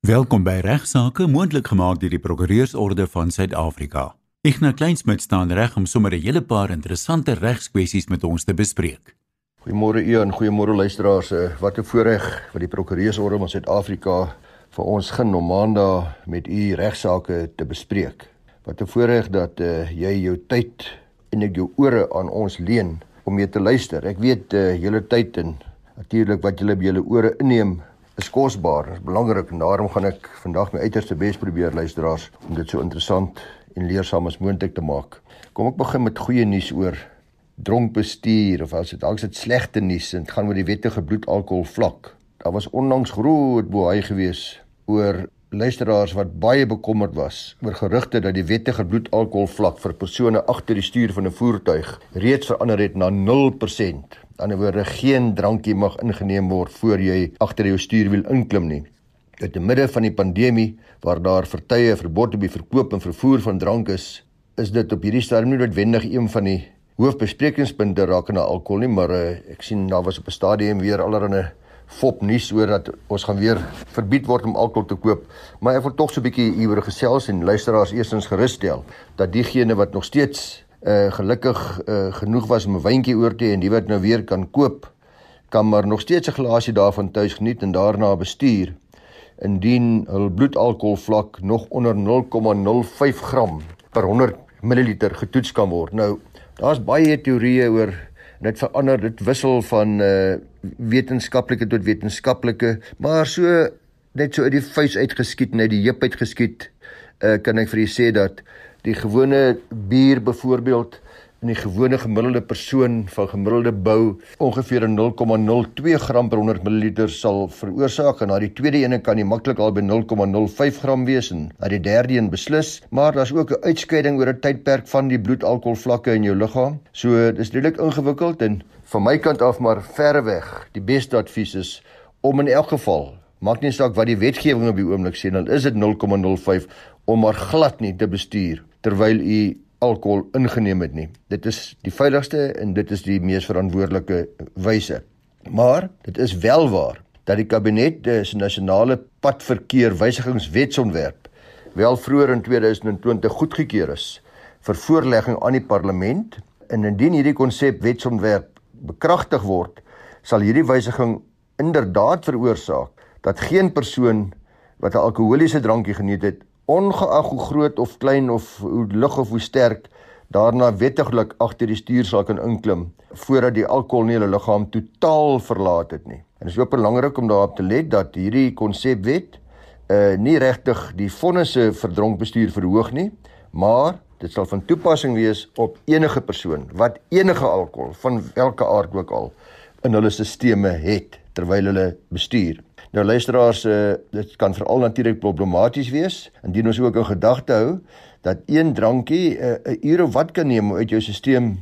Welkom by Regsake, moontlik gemaak deur die Prokureursorde van Suid-Afrika. Ignas Kleinsmid staan reg om sommer 'n hele paar interessante regskwessies met ons te bespreek. Goeiemôre u en goeiemôre luisteraars. Eh, wat 'n voorreg vir die Prokureursorde van Suid-Afrika vir ons gen om maandag met u regsake te bespreek. Wat 'n voorreg dat uh, jy jou tyd en ek jou ore aan ons leen om mee te luister. Ek weet uh, julle tyd en natuurlik wat julle by julle ore inneem is kosbaar, is belangrik en daarom gaan ek vandag my uiterste bes probeer luisteraars om dit so interessant en leersaam as moontlik te maak. Kom ek begin met goeie nuus oor dronk bestuur of as dit dalk dit slegte nuus en dit gaan oor die wettige bloedalkohol vlak. Daar was onlangs groot boei gewees oor luisteraars wat baie bekommerd was oor gerugte dat die wettige bloedalkohol vlak vir persone agter die stuur van 'n voertuig reeds verander het na 0% ander woorde geen drankie mag ingeneem word voor jy agter jou stuurwiel inklim nie. In die midde van die pandemie waar daar vertye verbod op die verkoop en vervoer van drank is, is dit op hierdie stadium nie noodwendig een van die hoofbesprekingspunte rakende alkohol nie, maar uh, ek sien daar was op 'n stadium weer allerlei fop nuus oor dat ons gaan weer verbied word om alkohol te koop. Maar ek wil tog so 'n bietjie hieroor gesels en luisteraars eerstens gerus stel dat diegene wat nog steeds uh gelukkig uh genoeg was om 'n wyntjie oor te hê en die wat nou weer kan koop kan maar nog steeds 'n glasie daarvan tuis geniet en daarna bestuur indien hul bloedalkohol vlak nog onder 0,05 gram per 100 ml getoets kan word. Nou daar's baie teorieë oor dit verander dit wissel van uh wetenskaplike tot wetenskaplike maar so net so uit die vuis uitgeskiet net die heup uitgeskiet uh kan ek vir u sê dat die gewone bier byvoorbeeld in die gewone gemiddelde persoon van gemiddelde bou ongeveer 0,02 gram per 100 ml sal veroorsaak. En na die tweede ene kan jy maklik al by 0,05 gram wees. En na die derde een beslis maar daar's ook 'n uitskeiding oor 'n tydperk van die bloedalkoholvlakke in jou liggaam so dis redelik ingewikkeld en van my kant af maar verreweg die beste advies is om in elk geval maak nie saak wat die wetgewing op die oomblik sê dan is dit 0,05 om maar glad nie te bestuur terwyl u alkohol ingeneem het nie. Dit is die veiligste en dit is die mees verantwoordelike wyse. Maar dit is wel waar dat die kabinet se nasionale padverkeer wysigingswetsontwerp wel vroeër in 2020 goedgekeur is vir voorlegging aan die parlement en indien hierdie konsep wetsontwerp bekragtig word, sal hierdie wysiging inderdaad veroorsaak dat geen persoon wat 'n alkoholiese drankie geniet het ongeag hoe groot of klein of hoe lig of hoe sterk daarna wettiglik agter die stuur sal kan inklim voordat die alkohol nie hulle liggaam totaal verlaat het nie. En dit is ook belangrik om daarop te let dat hierdie konsepwet uh nie regtig die vonnisse vir dronk bestuur verhoog nie, maar dit sal van toepassing wees op enige persoon wat enige alkohol van watter aard ook al in hulle stelsels het terwyl hulle bestuur. Nou luisteraars, uh, dit kan veral natuurlik problematies wees indien ons ook in gedagte hou dat een drankie eh, 'n uh, uur of wat kan neem om uit jou stelsel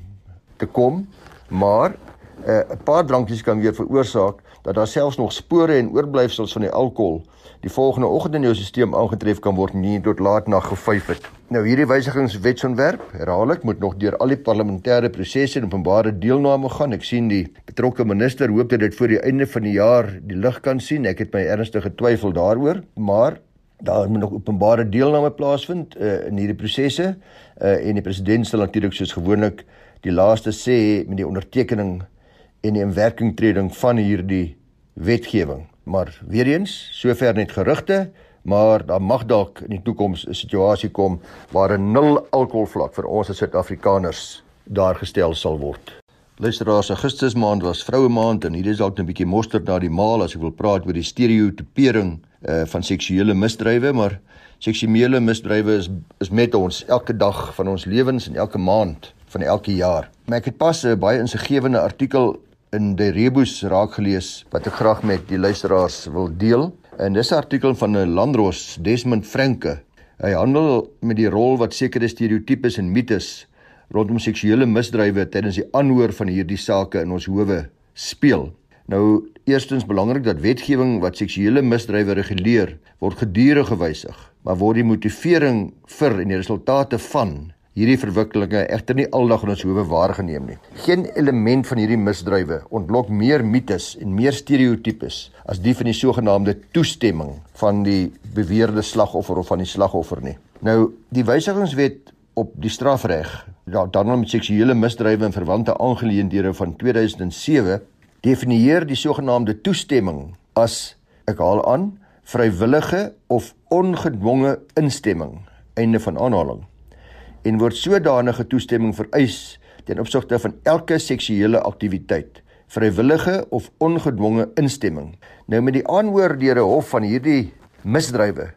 te kom, maar eh, 'n uh, paar drankies kan weer veroorsaak dat daar selfs nog spore en oorblyfsels van die alkohol die volgende oggend in jou stelsel aangetref kan word nie tot laat nag gevyf het. Nou hierdie wysigingswetsontwerp, herhaal ek, moet nog deur al die parlementêre prosesse en openbare deelname gaan. Ek sien die betrokke minister hoop dat dit voor die einde van die jaar die lig kan sien. Ek het my ernstige twyfel daaroor, maar daar moet nog openbare deelname plaasvind uh, in hierdie prosesse uh, en die president sal natuurlik soos gewoonlik die laaste sê met die ondertekening en die inwerkingtreding van hierdie wetgewing. Maar weer eens, sover net gerugte, maar daar mag dalk in die toekoms 'n situasie kom waar 'n nul alkoholvlak vir ons as Suid-Afrikaners daar gestel sal word. Luisteraars, Augustus maand was vroue maand en hier is dalk 'n bietjie mosterd na die maal as ek wil praat oor die stereotipering uh, van seksuele misdrywe, maar seksuele misdrywe is is met ons elke dag van ons lewens en elke maand van elke jaar. Maar ek het pas 'n baie insiggewende artikel in die Rebus raak gelees wat ek graag met die luisteraars wil deel. En dis 'n artikel van 'n landros Desmond Franke. Hy handel met die rol wat sekere stereotypes en mites rondom seksuele misdrywe tydens die aanhoor van hierdie sake in ons howe speel. Nou, eerstens belangrik dat wetgewing wat seksuele misdrywe reguleer, word gedurig gewysig, maar word die motivering vir en die resultate van hierdie verwikkelinge egter nie aldag in ons howe waargeneem nie. Geen element van hierdie misdrywe ontlok meer mites en meer stereotypes as die van die sogenaamde toestemming van die beweerde slagoffer of van die slagoffer nie. Nou, die wysigingswet op die strafreg, ja, dan met seksuele misdrywe en verwante aangeleenthede van 2007 definieer die sogenaamde toestemming as ek haal aan vrywillige of ongedwonge instemming einde van aanhaling en word sodanige toestemming vereis ten opsigte van elke seksuele aktiwiteit vrywillige of ongedwonge instemming nou met die aanhoor deur 'n hof van hierdie misdrywe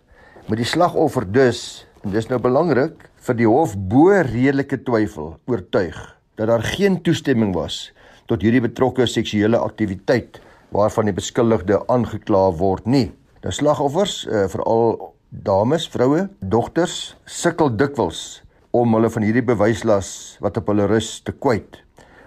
moet die slagoffer dus en dis nou belangrik vir die hof bo redelike twyfel oortuig dat daar geen toestemming was tot hierdie betrokke seksuele aktiwiteit waarvan die beskuldigde aangekla word nie. Nou slagoffers, uh, veral dames, vroue, dogters sukkel dikwels om hulle van hierdie bewyslas wat op hulle rus te kwyt.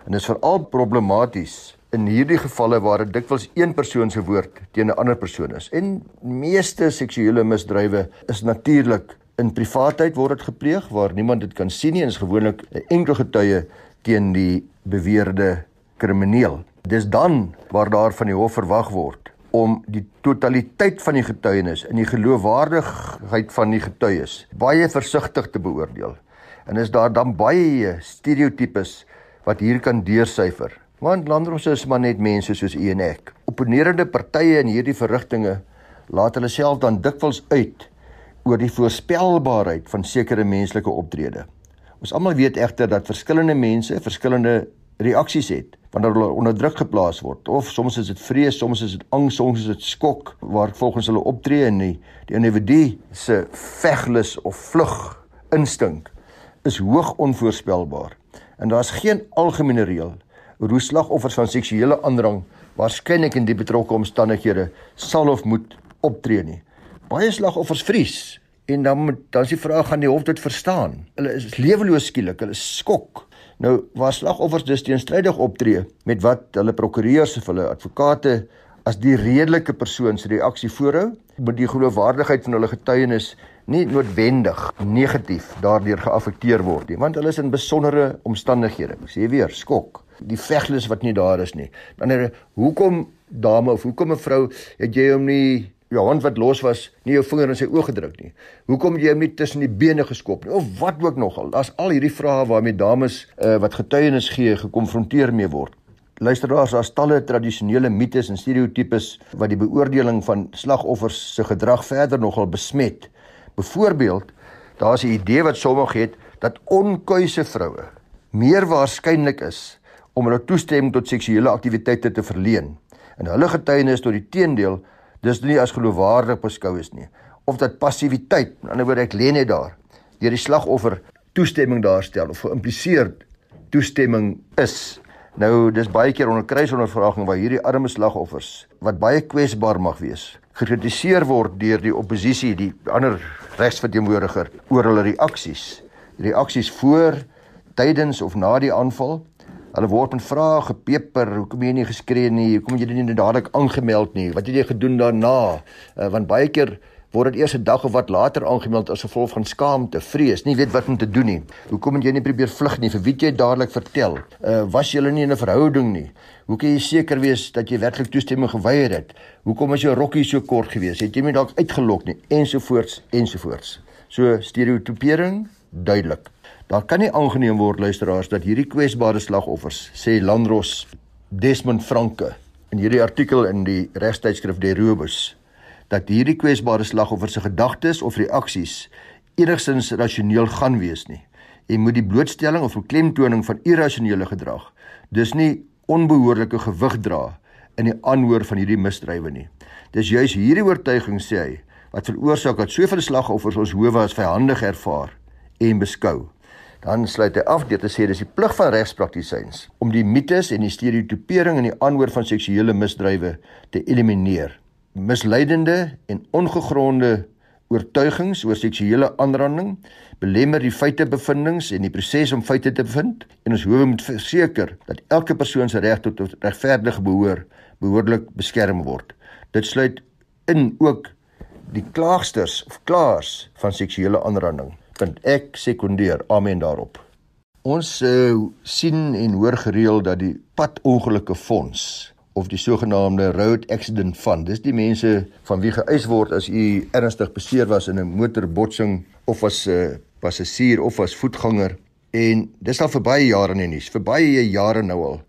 En dit is veral problematies in hierdie gevalle waar dit dikwels een persoon se woord teen 'n ander persoon is. En meeste seksuele misdrywe is natuurlik in privaatheid word dit gepleeg waar niemand dit kan sien nie en is gewoonlik 'n enkel getuie teen die beweerde krimineel. Dis dan waar daar van die hof verwag word om die totaliteit van die getuienis en die geloofwaardigheid van die getuies baie versigtig te beoordeel. En is daar dan baie stereotypes wat hier kan deursyfer? Want landrose is maar net mense soos u en ek. Opponerende partye in hierdie verrigtinge laat hulle self dan dikwels uit oor die voorspelbaarheid van sekere menslike optrede. Ons almal weet egter dat verskillende mense verskillende reaksies het wanneer hulle onder druk geplaas word of soms is dit vrees, soms is dit angs, soms is dit skok waar volgens hulle optree en die, die individu se veglus of vlug instink is hoog onvoorspelbaar en daar's geen algemene reël oor hoe slagoffers van seksuele aandrang waarskynlik in die betrokke omstandighede sal of moet optree nie. Baie slagoffers vries en dan moet dan is die vraag gaan die hof dit verstaan. Hulle is leweloos skielik, hulle skok. Nou waar slagoffers dus teenstrydig optree met wat hulle prokureurs of hulle advokate as die redelike persoon se reaksie voorhou, moet die geloofwaardigheid van hulle getuienis nie noodwendig negatief daardeur geaffekteer word nie, want hulle is in besondere omstandighede. Ek sê weer, skok. Die veglus wat nie daar is nie. Dan hoekom dame of hoekom 'n vrou het jy hom nie jou hand wat los was nie jou vinger in sy oog gedruk nie. Hoekom jy hom nie tussen die bene geskop nie of wat ook nogal. Daar's al hierdie vrae waarmee dames uh, wat getuienis gee gekonfronteer mee word. Luisteraars, daar's talle tradisionele mites en stereotypes wat die beoordeling van slagoffers se gedrag verder nogal besmet. Byvoorbeeld, daar's 'n idee wat sommige het dat onkuise vroue meer waarskynlik is om hulle toestemming tot seksuele aktiwiteite te verleen. En hulle getuienis tot die teendeel dis nie as geloofwaardig beskou is nie of dat passiwiteit aan die ander woord ek lê net daar deur die slagoffer toestemming daarstel of geïmpliseer toestemming is nou dis baie keer onder kruisondervraging waar hierdie arme slagoffers wat baie kwesbaar mag wees gekritiseer word deur die oppositie die ander regsverteenwoordiger oor hulle reaksies. Reaksies voor tydens of na die aanval. Hulle word met vrae gepeper, hoekom jy nie geskree nie, hoekom jy dit nie dadelik aangemeld nie, wat het jy gedoen daarna? Uh, want baie keer word dit eers 'n dag of wat later aangemeld as gevolg van skaamte, vrees, nie weet wat om te doen nie. Hoekom het jy nie probeer vlug nie? Vir wie het jy dadelik vertel? Uh was jy nie in 'n verhouding nie? Hoe kan jy seker wees dat jy werklik toestemming geweier het? Hoekom was jou rokkie so kort geweest? Het jy my dalk uitgelok nie? Ensovoorts ensovoorts. So stereotipering duidelik. Daar kan nie aangeneem word luisteraars dat hierdie kwesbare slagoffers, sê Landros Desmond Franke in hierdie artikel in die regstydskrif De Robus, dat hierdie kwesbare slagoffers se gedagtes of reaksies enigstens rasioneel gaan wees nie. En moet die blootstelling of beklemtoning van irrasionele gedrag dus nie onbehoorlike gewig dra in die aanhoor van hierdie misdrywe nie. Dis juis hierdie oortuiging sê hy wat veroorsaak dat soveel slagoffers ons howe as vyandig ervaar en beskou. Dan sluit hy af deur te sê dis die plig van regspraktisyns om die mites en die stereotipering in die aanhoor van seksuele misdrywe te elimineer. Misleidende en ongegronde oortuigings oor seksuele aanranding belemmer die feitebevindings en die proses om feite te bevind en ons howe moet verseker dat elke persoon se reg tot regverdige behoor behoorlik beskerm word. Dit sluit in ook die klaagsters of klaars van seksuele aanranding Want ek sekondeer amen daarop. Ons uh, sien en hoor gereeld dat die padongelukke fonds of die sogenaamde road accident fund, dis die mense van wie geëis word as u ernstig beseer was in 'n motorbotsing of as 'n uh, passasier of as voetganger en dis al vir baie jare in die nuus. Vir baie jare nou al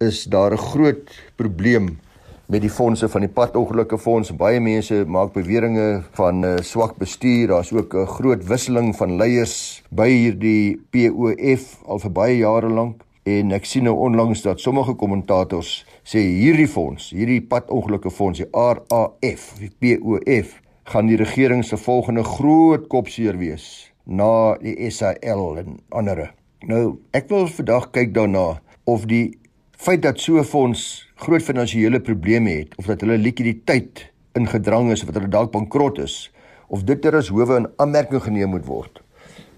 is daar 'n groot probleem met die fondse van die padongelukke fonds. Baie mense maak beweringe van uh, swak bestuur. Daar's ook 'n groot wisseling van leiers by hierdie POF al vir baie jare lank. En ek sien nou onlangs dat sommige kommentators sê hierdie fonds, hierdie padongelukke fonds, die RAF, die POF, gaan die regering se volgende groot kopseer wees na die SAL en ander. Nou, ek wil vandag kyk daarna of die feit dat so 'n fonds groot finansiële probleme het of dat hulle likwiditeit ingedrang is of dat hulle dalk bankrot is of dit ter as howe in aanmerking geneem moet word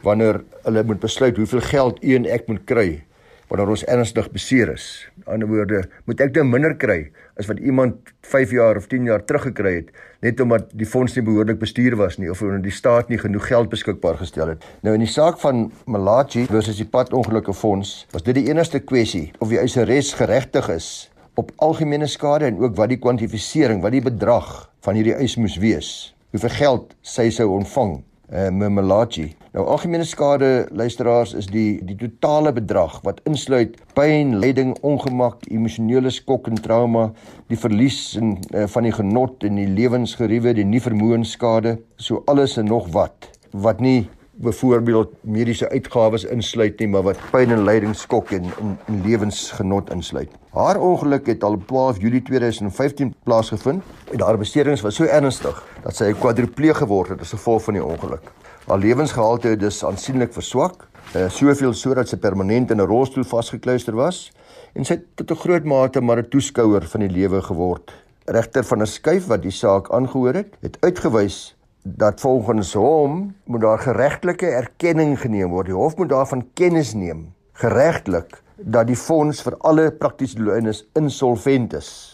wanneer hulle moet besluit hoeveel geld een ek moet kry wanneer ons ernstig beseer is. In ander woorde, moet ek dan minder kry as wat iemand 5 jaar of 10 jaar terug gekry het net omdat die fonds nie behoorlik bestuur was nie of omdat die staat nie genoeg geld beskikbaar gestel het. Nou in die saak van Malachi versus die padongelukke fonds, was dit die enigste kwessie of die eiseres geregtig is op algemene skade en ook wat die kwantifisering, wat die bedrag van hierdie eis moes wees. Hoeveel geld sy sou ontvang uh, Mmelachi. Nou algemene skade luisteraars is die die totale bedrag wat insluit pyn, lyding, ongemak, emosionele skok en trauma, die verlies en uh, van die genot en die lewensgeriewe, die nie vermoënskade, so alles en nog wat wat nie byvoorbeeld mediese uitgawes insluit nie, maar wat pyn en lyding, skok en, en, en lewensgenot insluit. Haar ongeluk het al op 12 Julie 2015 plaasgevind en haar beserings was so ernstig dat sy 'n kwadripleeg geword het as gevolg van die ongeluk. Haar lewensgehalte het dus aansienlik verswak, uh, soveel sodat sy permanent in 'n rolstoel vasgekluister was en sy het tot 'n groot mate maar 'n toeskouer van die lewe geword. Regter van 'n skuif wat die saak aangehoor het, het uitgewys dat volgens hom moet daar geregtelike erkenning geneem word. Die hof moet daarvan kennis neem geregtelik dat die fonds vir alle praktiese doeleindes insolvent is.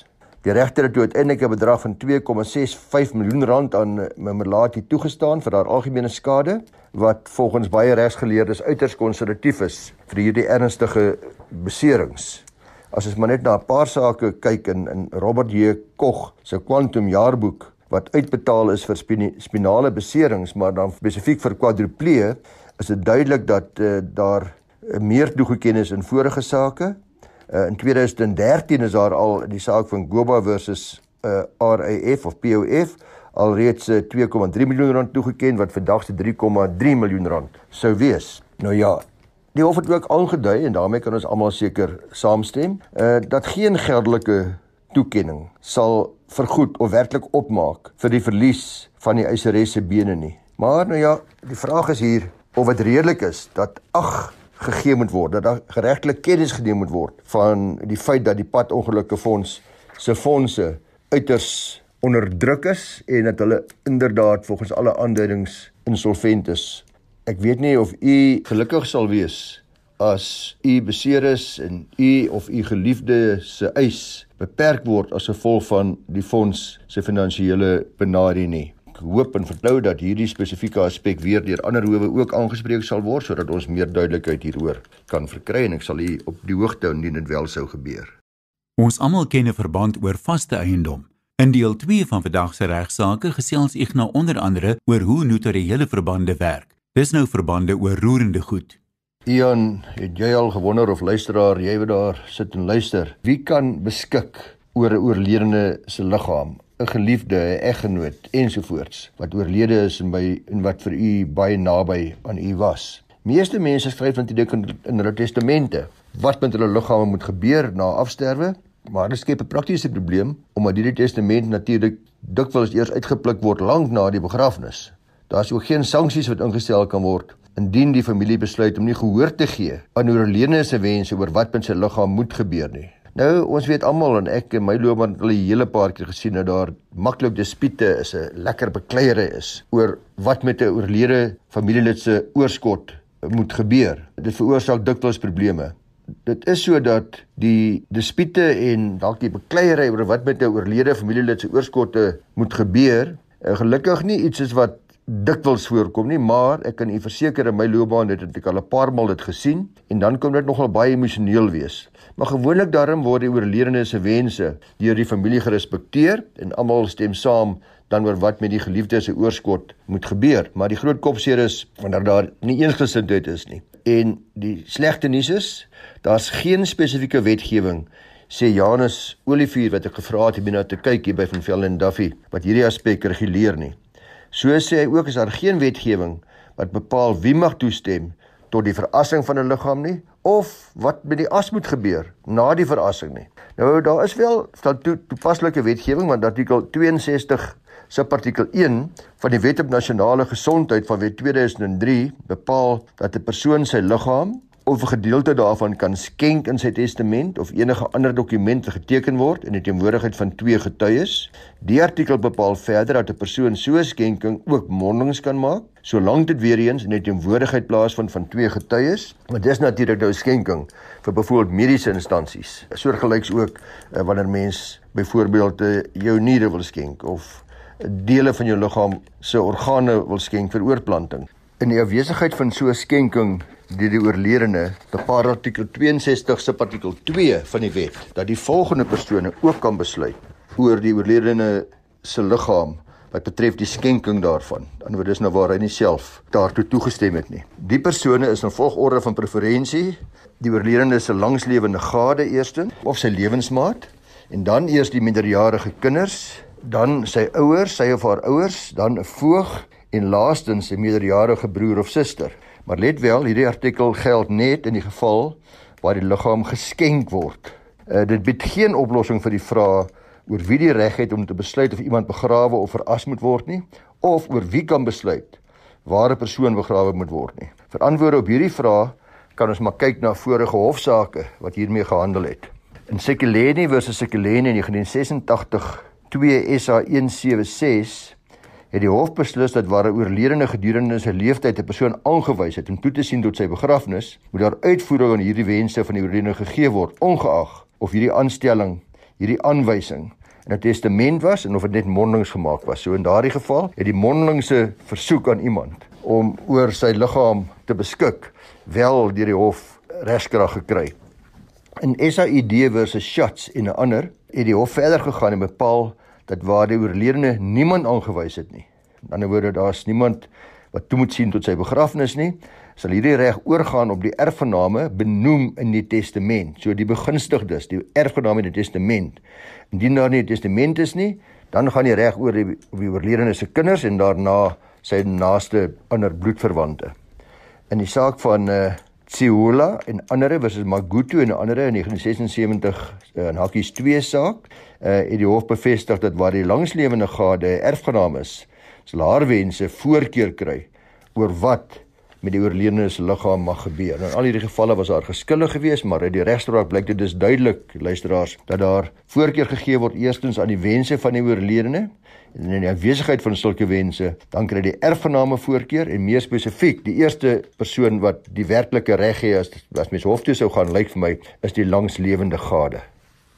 Die regter het uiteindelik 'n bedrag van 2,65 miljoen rand aan Mmerlati toegestaan vir haar algemene skade wat volgens baie regsgeleerdes uiters konservatief is vir hierdie ernstige beserings. As ons maar net na 'n paar sake kyk in in Robert J. Koch se Quantum Jaarboek wat uitbetaal is vir spinale beserings, maar dan spesifiek vir kwadriplee, is dit duidelik dat uh, daar meer toegeken is in vorige sake. Uh, in 2013 is daar al die saak van Goba versus uh, eh, RAF of POF alreeds uh, 2,3 miljoen rand toegeken wat vandag se 3,3 miljoen rand sou wees. Nou ja, die hof het ook aangedui en daarmee kan ons almal seker saamstem, uh, dat geen geldelike toekenning sal vergoed of werklik opmaak vir die verlies van die eiseres se bene nie. Maar nou ja, die vraag is hier of dit redelik is dat ag gegee moet word dat daar geregtelik kennis geneem moet word van die feit dat die padongelukke fonds se fondse uiters onderdruk is en dat hulle inderdaad volgens alle aanduidings insolvent is. Ek weet nie of u gelukkig sal wees as u beseer is en u of u geliefde se eis beperk word as gevolg van die fonds se finansiële benadering nie. Ek hoop en vertrou dat hierdie spesifieke aspek weer deur ander howe ook aangespreek sal word sodat ons meer duidelikheid hieroor kan verkry en ek sal u op die hoogte hou indien dit wel sou gebeur. Ons almal ken 'n verband oor vaste eiendom. In deel 2 van vandag se regsaake gesels ek nou onder andere oor hoe notariële verbande werk. Dis nou verbande oor roerende goed. Ian, het jy al gewonder of luisteraar, jy wat daar sit en luister, wie kan beskik oor 'n oorledene se liggaam, 'n geliefde, 'n eggenoot ensovoorts wat oorlede is en by en wat vir u baie naby aan u was? Meeste mense skryf natuurlik in, in hulle testamente wat met hulle liggame moet gebeur na afsterwe, maar dit skep 'n praktiese probleem omdat hierdie testament natuurlik dikwels eers uitgepluk word lank na die begrafnis. Daar is ook geen sanksies wat ingestel kan word indien die familie besluit om nie gehoor te gee aan oorledene se wense oor wat met sy liggaam moet gebeur nie. Nou, ons weet almal en ek in my loopbaan al 'n hele paar keer gesien dat daar maklik dispute is, 'n lekker bekleierery is oor wat met 'n oorlede familielid se oorskot moet gebeur. Dit veroorsaak dikwels probleme. Dit is so dat die dispute en dalk die bekleierery oor wat met 'n oorlede familielid se oorskotte moet gebeur, gelukkig nie iets is wat dikwels voorkom nie, maar ek kan u verseker in my loopbaan het ek al 'n paar maal dit gesien en dan kom dit nogal baie emosioneel wees. Maar gewoonlik daarom word die oorledene se wense deur die familie gerespekteer en almal stem saam dan oor wat met die geliefde se oorskot moet gebeur. Maar die groot kopseer is wanneer daar nie eensgesindheid is nie. En die slegte nuus is, daar's geen spesifieke wetgewing sê Janus Olivier wat ek gevra het om na te kyk hier by van Velden Duffy wat hierdie aspek reguleer nie. So sê hy ook is daar geen wetgewing wat bepaal wie mag toestem tot die verassing van 'n liggaam nie of wat met die as moet gebeur na die verassing nie. Nou daar is wel to toepaslike wetgewing want artikel 62 subartikel 1 van die Wet op Nasionale Gesondheid van Wet 2003 bepaal dat 'n persoon sy liggaam of 'n gedeelte daarvan kan skenk in sy testament of enige ander dokument geteken word in die teenwoordigheid van twee getuies. Die artikel bepaal verder dat 'n persoon so 'n skenking ook mondings kan maak, solank dit weer eens in die teenwoordigheid plaasvind van twee getuies. Maar dis natuurlik nou skenking vir byvoorbeeld mediese instansies. Soortgelyks ook uh, wanneer mens byvoorbeeld uh, jou niere wil skenk of dele van jou liggaam se organe wil skenk vir oorplanting. In die afwesigheid van so 'n skenking deur die oorledene, bepaal artikel 62 se artikel 2 van die wet dat die volgende persone ook kan besluit oor die oorledene se liggaam wat betref die skenking daarvan. Word dis nou waar hy nie self daartoe toegestem het nie. Die persone is in volgorde van preferensie die oorledene se langslewende gade eerstens of sy lewensmaat en dan eers die minderjarige kinders, dan sy ouers, sy of haar ouers, dan 'n voog en laastens 'n minderjarige broer of suster. Maar let wel, hierdie artikel geld net in die geval waar die liggaam geskenk word. Uh, dit bied geen oplossing vir die vraag oor wie die reg het om te besluit of iemand begrawe of veras moet word nie of oor wie kan besluit waar 'n persoon begrawe moet word nie. Vir antwoorde op hierdie vraag kan ons maar kyk na vorige hofsaake wat hiermee gehandel het. In Sekeleni versus Sekeleni in 1986 2 SA 176 het die hof beslis dat waar 'n oorledene gedurende sy lewenstyd 'n persoon aangewys het om toe te sien tot sy begrafnis, moet daar uitvoering aan hierdie wense van die oorledene gegee word, ongeag of hierdie aanstelling, hierdie aanwysing 'n testament was en of dit net mondelings gemaak was. So in daardie geval het die mondelingse versoek aan iemand om oor sy liggaam te beskik wel deur die hof regskrag gekry. In SAID versus Schatz en 'n ander het die hof verder gegaan en bepaal dat waar die oorledene niemand aangewys het nie. Aan die ander woorde daar's niemand wat toe moet sien tot sy begrafnis nie, sal hierdie reg oorgaan op die erfgename benoem in die testament. So die begunstigdes, die erfgename in die testament. Indien daar nie 'n testament is nie, dan gaan die reg oor die, die oorledene se kinders en daarna sy naaste ander bloedverwante. In die saak van uh Tsiula en ander versus Magutu en ander in 1976 uh, in Hakkies 2 saak, uh, het die hof bevestig dat waar die langslewende gade erfgenaam is, sal haar wense voorkeur kry oor wat met die oorledene se liggaam mag gebeur. In al hierdie gevalle was daar geskille geweest, maar uit die regspraak blyk dit dus duidelik, luisteraars, dat daar voorkeur gegee word eerstens aan die wense van die oorledene en in die afwesigheid van sulke wense, dan kry die erfgename voorkeur en meer spesifiek, die eerste persoon wat die werklike reg het as as mens hof toe sou gaan, lyk vir my, is die langslewende gade.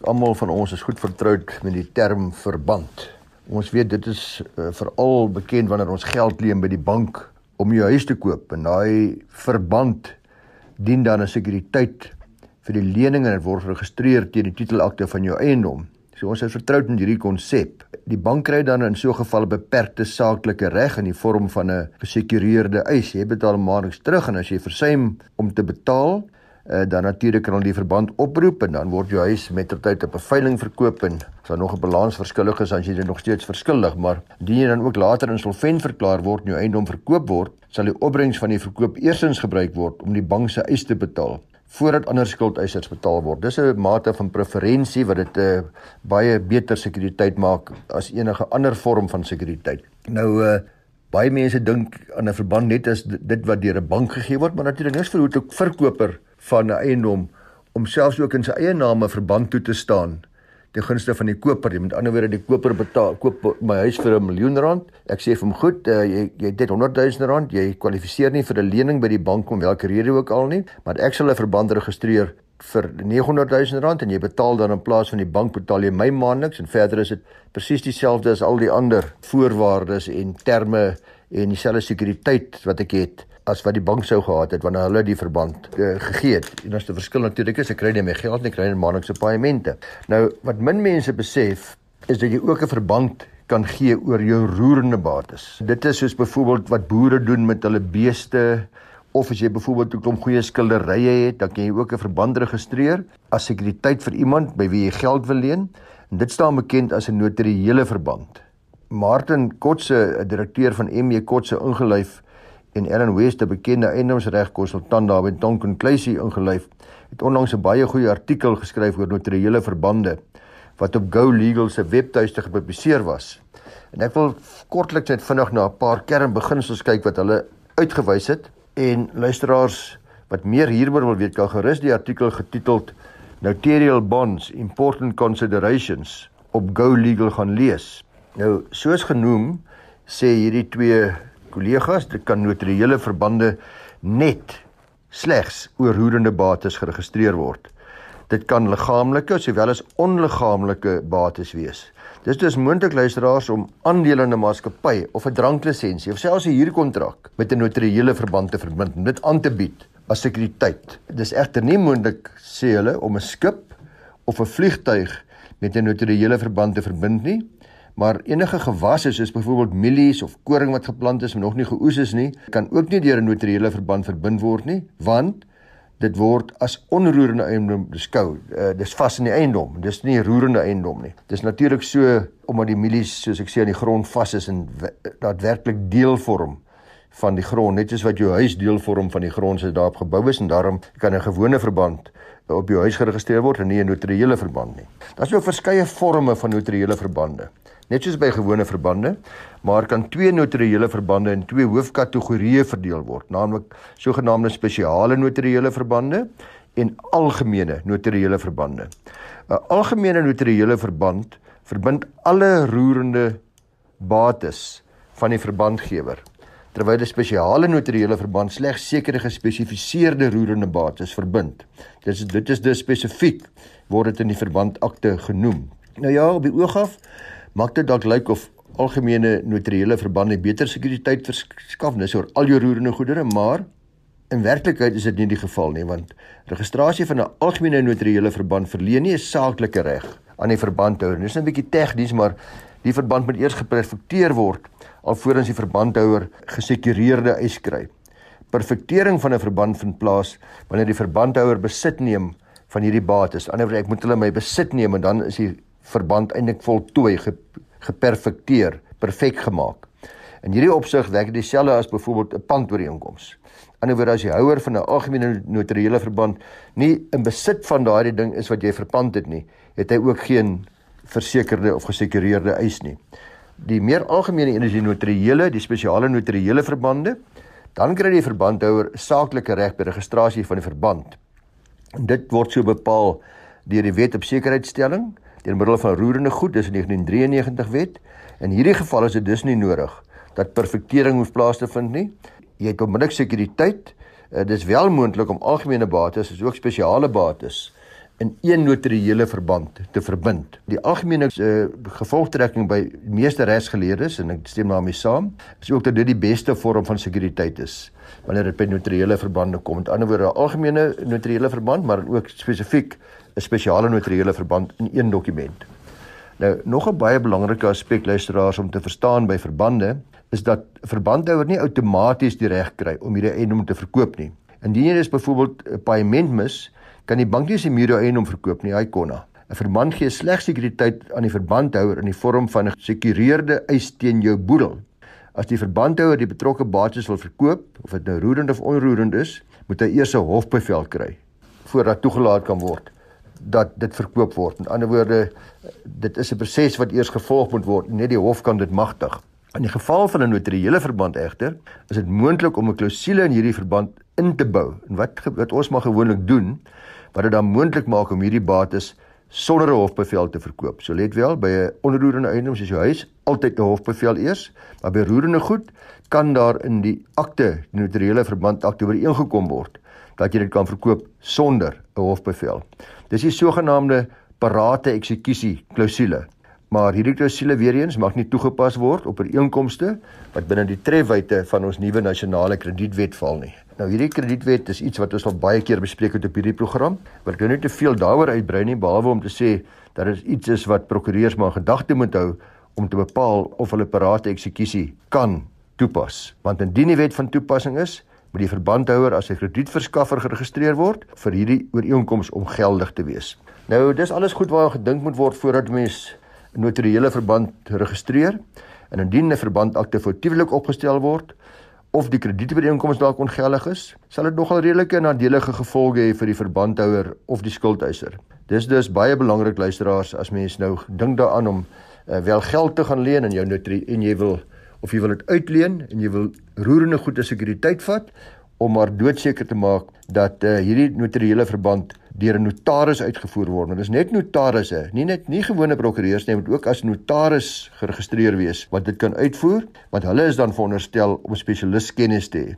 Almal van ons is goed vertroud met die term verband. Ons weet dit is uh, veral bekend wanneer ons geld leen by die bank om jou huis te koop en daai verband dien dan as sekuriteit vir die lening en dit word geregistreer teen die titelakte van jou eiendom. So ons is vertroud met hierdie konsep. Die bank kry dan in so 'n geval 'n beperkte saaklike reg in die vorm van 'n gesekureerde eis. Jy betaal maandeliks terug en as jy versuim om te betaal, uh, dan natuurlik kan hulle die verband oproep en dan word jou huis mettertyd op 'n veiling verkoop en as daar nog 'n balans verskillig is, dan jy dit nog steeds verskuldig, maar indien jy dan ook later insolvent verklaar word en jou eiendom verkoop word, sal die opbrengs van die verkoop eersins gebruik word om die bank se eis te betaal voordat ander skuldeisers betaal word. Dis 'n mate van preferensie wat dit 'n uh, baie beter sekuriteit maak as enige ander vorm van sekuriteit. Nou uh, baie mense dink aan 'n verband net as dit wat deur 'n bank gegee word, maar natuurlik is vir hoe 'n verkoper van 'n eiendom om selfs ook in sy eie naam 'n verband toe te staan ten gunste van die koper. Met ander woorde, die koper betaal koop my huis vir 'n miljoen rand. Ek sê vir hom, "Goed, uh, jy jy het net 100 000 rand. Jy kwalifiseer nie vir 'n lening by die bank om watter rede ook al nie, maar ek sal 'n verband registreer vir 900 000 rand en jy betaal dan in plaas van die bank betaal jy my maandeliks en verder is dit presies dieselfde as al die ander voorwaardes en terme en dieselfde sekuriteit wat ek het as wat die bank sou gehad het wanneer hulle die verband uh, gegee het. En as die verskil natuurlik is, ek kry nie my geld nie, kry net maandelikse paaiemente. Nou wat min mense besef is dat jy ook 'n verband kan gee oor jou roerende bates. Dit is soos byvoorbeeld wat boere doen met hulle beeste of as jy byvoorbeeld 'n klomp goeie skilderye het, dan kan jy ook 'n verband registreer as sekuriteit vir iemand by wie jy geld wil leen. En dit staan bekend as 'n notariële verband. Martin Kotse, 'n direkteur van MJ Kotse ingelyf en Ellen West, 'n bekende eiendomsregkonsultant daar by Tonkin Claysie ingelyf, het onlangs 'n baie goeie artikel geskryf oor notariële verbande wat op Go Legal se webtuiste gepubliseer was. En ek wil kortliks net vinnig na 'n paar kernbeginsels kyk wat hulle uitgewys het en luisteraars wat meer hieroor wil weet, kan gerus die artikel getiteld Notarial Bonds Important Considerations op Go Legal gaan lees. Nou, soos genoem, sê hierdie twee kollegas, dit kan notariële verbande net slegs oorhoedende bates geregistreer word. Dit kan liggaamlike sowel as onliggaamlike bates wees. Dis dus moontlik luisteraars om aandele in 'n maatskappy of 'n dranklisensie of selfs 'n huurkontrak met 'n notariële verband te verbind en dit aan te bied as sekuriteit. Dis egter nie moontlik sê hulle om 'n skip of 'n vliegtyg met 'n notariële verband te verbind nie. Maar enige gewasse soos byvoorbeeld mielies of koring wat geplant is maar nog nie geoes is nie, kan ook nie deur 'n notariële verband verbind word nie, want dit word as onroerende eiendom beskou. Uh, dis vas in die eiendom. Dis nie roerende eiendom nie. Dis natuurlik so omdat die mielies soos ek sê aan die grond vas is en daadwerklik deel vorm van die grond, net soos wat jou huis deel vorm van die grond as daarop gebou is en daarom kan 'n gewone verband op jou huis geregistreer word en nie 'n notariële verband nie. Daar's ook verskeie forme van notariële verbande. Net soos by gewone verbande, maar kan twee notariële verbande in twee hoofkategorieë verdeel word, naamlik sogenaamde spesiale notariële verbande en algemene notariële verbande. 'n Algemene notariële verband verbind alle roerende bates van die verbandgewer terwyl 'n spesiale notariële verband slegs sekere gespesifiseerde roerende bates verbind. Dit is dit is dus spesifiek word dit in die verbandakte genoem. Nou ja, op die oog af maak dit dalk lyk of algemene notariële verbande beter sekuriteit verskaf nes oor al jou roerende goedere, maar in werklikheid is dit nie die geval nie want registrasie van 'n algemene notariële verband verleen nie 'n saaklike reg aan die verbandhouer. Dit is 'n bietjie tegnies, maar die verband moet eers geperfekteer word alvorens die verbandhouer gesekureerde eis kry. Perfektering van 'n verband vind plaas wanneer die verbandhouer besit neem van hierdie bates. Aan die ander wyk moet hulle my besit neem en dan is die verband eintlik voltooi, ge, geperfekteer, perfek gemaak. In hierdie opsig werk dit dieselfde as byvoorbeeld 'n pandooreenkoms. Aan die ander wyk as die houer van 'n algemene notariële verband nie in besit van daardie ding is wat jy verpand het nie, het hy ook geen versekerde of gesekureerde eis nie die meer algemene een is die notariële, die spesiale notariële verbande. Dan kry die verbandhouer saaklike reg by registrasie van die verband. En dit word so bepaal deur die Wet op Sekuriteitstelling deur middel van roerende goed, dis 'n 1993 wet. In hierdie geval is dit dus nie nodig dat perfektering moet plaasvind nie. Jy het onmiddellik sekuriteit. Uh, dis wel moontlik om algemene bates, asook spesiale bates in een notariële verband te verbind. Die algemene uh, gevolgtrekking by meeste regsgeleerdes en ek stem daarmee saam, is ook dat dit die beste vorm van sekuriteit is wanneer dit by notariële verbande kom. Met ander woorde, 'n algemene notariële verband, maar ook spesifiek 'n spesiale notariële verband in een dokument. Nou, nog 'n baie belangrike aspek luisteraars om te verstaan by verbande is dat verbandhouer nie outomaties die reg kry om hierdie eiendom te verkoop nie. Indien jy byvoorbeeld 'n paaiement mis, kan die bank nie sy mure eiendom verkoop nie, hy konna. 'n Verband gee slegs sekuriteit aan die verbandhouer in die vorm van 'n gesekureerde eis teen jou boedel. As die verbandhouer die betrokke bates wil verkoop, of dit nou roerend of onroerend is, moet hy eers 'n hofbevel kry voordat toegelaat kan word dat dit verkoop word. In ander woorde, dit is 'n proses wat eers gevolg moet word. Net die hof kan dit magtig. In die geval van 'n notariële verband egter, is dit moontlik om 'n klousule in hierdie verband in te bou. En wat wat ons maar gewoonlik doen, wat dit dan moontlik maak om hierdie bates sonder 'n hofbevel te verkoop. So let wel, by 'n onroerende eiendom soos jou huis, altyd 'n hofbevel eers, maar by roerende goed kan daar in die akte, die notariële verband akte ooreengekom word dat jy dit kan verkoop sonder 'n hofbevel. Dis die sogenaamde parate eksekusie klousule. Maar hierdie klousule weer eens mag nie toegepas word op ooreenkomste wat binne die trefwyte van ons nuwe nasionale kredietwet val nie. Nou hierdie kredietwet is iets wat ons al baie keer bespreek het op hierdie program. Wil ek nou nie te veel daaroor uitbrei nie behalwe om te sê dat dit iets is wat prokureurs maar gedagte moet hou om te bepaal of hulle parate eksekusie kan toepas. Want indien die wet van toepassing is, moet die verbandhouer as 'n kredietverskaffer geregistreer word vir hierdie ooreenkoms om geldig te wees. Nou, dis alles goed waar gedink moet word voordat mens 'n notariële verband registreer. En indien 'n verbandakte foutiewelik opgestel word of die kredietooreenkoms dalk ongeldig is, sal dit nogal redelike nadelige gevolge hê vir die verbandhouer of die skuldeiser. Dis dus baie belangrik luisteraars as mens nou dink daaraan om uh, wel geld te gaan leen in jou notarie en jy wil of jy wil dit uitleen en jy wil roerende goede sekuriteit vat om maar doodseker te maak dat uh, hierdie notariële verband deur 'n notaris uitgevoer word. Dit is net notarisse, nie net nie gewone prokureurs nie, moet ook as notaris geregistreer wees wat dit kan uitvoer, want hulle is dan veronderstel om spesialis kennis te hê.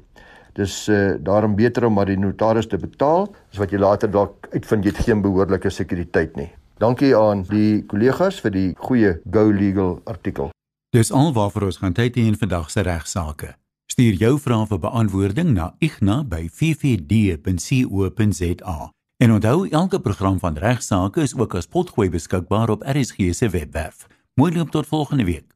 Dis uh, daarom beter om maar die notaris te betaal, as wat jy later dalk uitvind jy het geen behoorlike sekuriteit nie. Dankie aan die kollegas vir die goeie Go Legal artikel. Dis alwaarvoor ons gaan tyd hê in vandag se regsaake. Stuur jou vrae vir beantwoording na igna@ffd.co.za. En onthou elke program van regsaake is ook as potgooi beskikbaar op RSG se webwerf. Mooi loop tot volgende week.